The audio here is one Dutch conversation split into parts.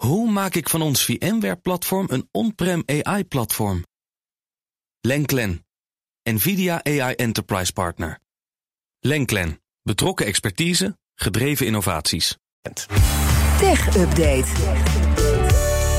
Hoe maak ik van ons VMware-platform een on-prem AI-platform? Lenklen, NVIDIA AI Enterprise Partner. Lenklen, betrokken expertise, gedreven innovaties. Tech Update.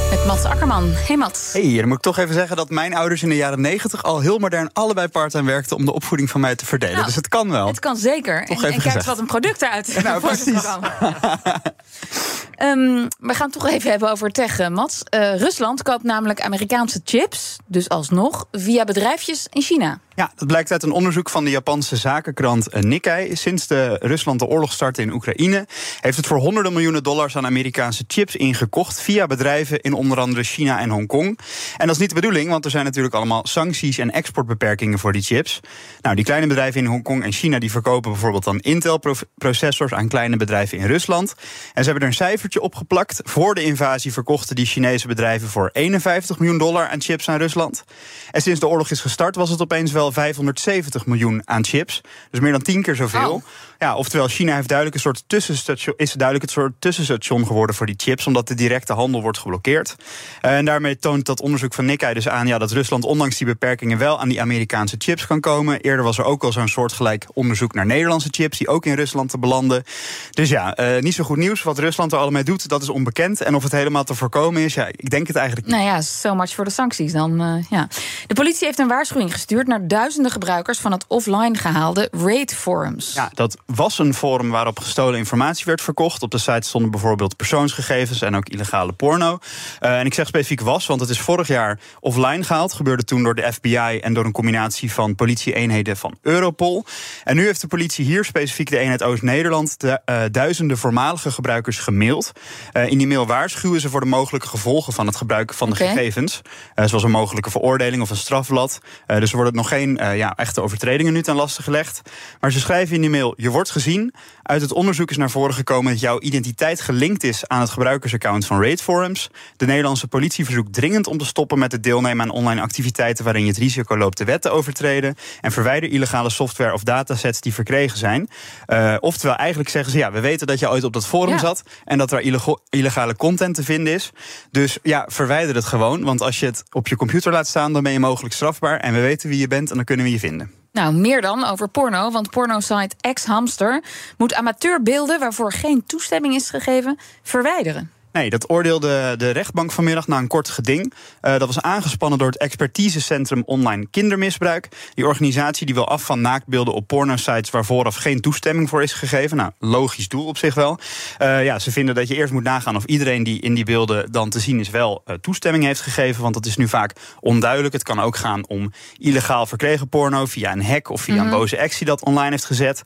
Met Mats Akkerman. Hey Mats. Hey, dan moet ik toch even zeggen dat mijn ouders in de jaren 90 al heel modern allebei part-time werkten om de opvoeding van mij te verdelen. Nou, dus het kan wel. Het kan zeker. Toch en, kijk eens wat een product eruit Nou, precies. Ehm, we gaan het toch even hebben over tech, eh, Mats. Eh, Rusland koopt namelijk Amerikaanse chips, dus alsnog, via bedrijfjes in China. Ja, dat blijkt uit een onderzoek van de Japanse zakenkrant eh, Nikkei. Sinds de Rusland de oorlog startte in Oekraïne, heeft het voor honderden miljoenen dollars aan Amerikaanse chips ingekocht via bedrijven in onder andere China en Hongkong. En dat is niet de bedoeling, want er zijn natuurlijk allemaal sancties en exportbeperkingen voor die chips. Nou, die kleine bedrijven in Hongkong en China die verkopen bijvoorbeeld dan Intel-processors aan kleine bedrijven in Rusland. En ze hebben er een cijfertje op geplakt. Voor de invasie verkochten die Chinese bedrijven voor 51 miljoen dollar aan chips aan Rusland. En sinds de oorlog is gestart was het opeens wel 570 miljoen aan chips. Dus meer dan tien keer zoveel. Oh. Ja, oftewel, China heeft duidelijk een soort tussenstation, is duidelijk het soort tussenstation geworden voor die chips, omdat de directe handel wordt geblokkeerd. Eh, En daarmee toont dat onderzoek van Nikkei dus aan ja, dat Rusland ondanks die beperkingen wel aan die Amerikaanse chips kan komen. Eerder was er ook al zo'n soortgelijk onderzoek naar Nederlandse chips, die ook in Rusland te belanden. Dus ja, eh, niet zo goed nieuws. Wat Rusland er allemaal mee doet, dat is onbekend. En of het helemaal te voorkomen is, ja, ik denk het eigenlijk niet. Nou ja, so much voor de sancties dan. eh, ja. De politie heeft een waarschuwing gestuurd naar duizenden gebruikers van het offline gehaalde raid forums. Ja, dat was een forum waarop gestolen informatie werd verkocht. Op de site stonden bijvoorbeeld persoonsgegevens en ook illegale porno. Eh, en ik zeg specifiek was, want het is vorig jaar offline gehaald. Gebeurde toen door de FBI en door een combinatie van politieeenheden van Europol. En nu heeft de politie hier specifiek de eenheid Oost-Nederland de eh, duizenden voormalige gebruikers gemaild. Eh, in die mail waarschuwen ze voor de mogelijke gevolgen van het gebruiken van de gegevens. Zoals een mogelijke veroordeling of een strafblad. Dus er worden nog geen eh, ja, echte overtredingen nu ten laste gelegd. Maar ze schrijven in die mail: Je wordt gezien. Uit het onderzoek is naar voren gekomen dat jouw identiteit gelinkt is aan het gebruikersaccount van Raid Forums. De Nederlandse politie verzoekt dringend om te stoppen met het deelnemen aan online activiteiten waarin je het risico loopt de wet te overtreden. En verwijder illegale software of datasets die verkregen zijn. Eh, oftewel, eigenlijk zeggen ze: ja, we weten dat je ooit op dat forum Ja. zat en dat er illegale content te vinden is. Dus ja, verwijder het gewoon. Want als je het op je computer laat staan, dan ben je mogelijk strafbaar. En we weten wie je bent en dan kunnen we je vinden. Nou, meer dan over porno, want pornosite X-Hamster moet amateurbeelden waarvoor geen toestemming is gegeven verwijderen. Nee, dat oordeelde de rechtbank vanmiddag na een kort geding. Eh, dat was aangespannen door het expertisecentrum online kindermisbruik. Die organisatie die wil af van naaktbeelden op pornosites waar vooraf geen toestemming voor is gegeven. Nou, logisch doel op zich wel. Eh, ja, ze vinden dat je eerst moet nagaan of iedereen die in die beelden dan te zien is wel eh, toestemming heeft gegeven. Want dat is nu vaak onduidelijk. Het kan ook gaan om illegaal verkregen porno via een hack of via een boze ex die dat online heeft gezet.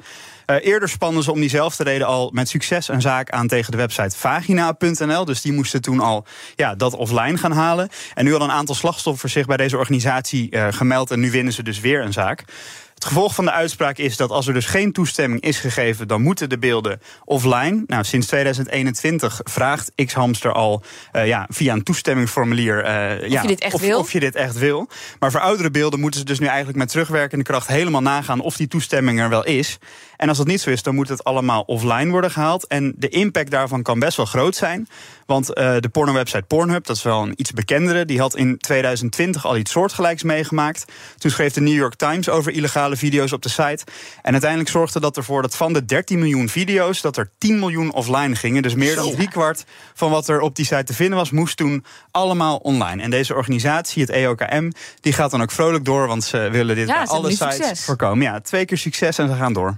Eerder spannen ze om diezelfde reden al met succes een zaak aan tegen de website vagina.nl. Dus die moesten toen al ja, dat offline gaan halen. En nu al een aantal slachtoffers zich bij deze organisatie eh, gemeld. En nu winnen ze dus weer een zaak. Het gevolg van de uitspraak is dat als er dus geen toestemming is gegeven, dan moeten de beelden offline. Nou, sinds 2021 vraagt X-Hamster al eh, ja, via een toestemmingsformulier eh, ja, je dit echt of, wil. of je dit echt wil. Maar voor oudere beelden moeten ze dus nu eigenlijk met terugwerkende kracht helemaal nagaan of die toestemming er wel is. En als dat niet zo is, dan moet het allemaal offline worden gehaald. En de impact daarvan kan best wel groot zijn. Want eh, de pornowebsite Pornhub, dat is wel een iets bekendere, die had in 2020 al iets soortgelijks meegemaakt. Toen schreef de New York Times over illegale video's op de site. En uiteindelijk zorgde dat ervoor dat van de 13 miljoen video's, dat er 10 miljoen offline gingen. Dus meer dan driekwart van wat er op die site te vinden was, moest toen allemaal online. En deze organisatie, het EOKM, die gaat dan ook vrolijk door, want ze willen dit Ja, bij alle sites succes. voorkomen. Ja, twee keer succes en ze gaan door.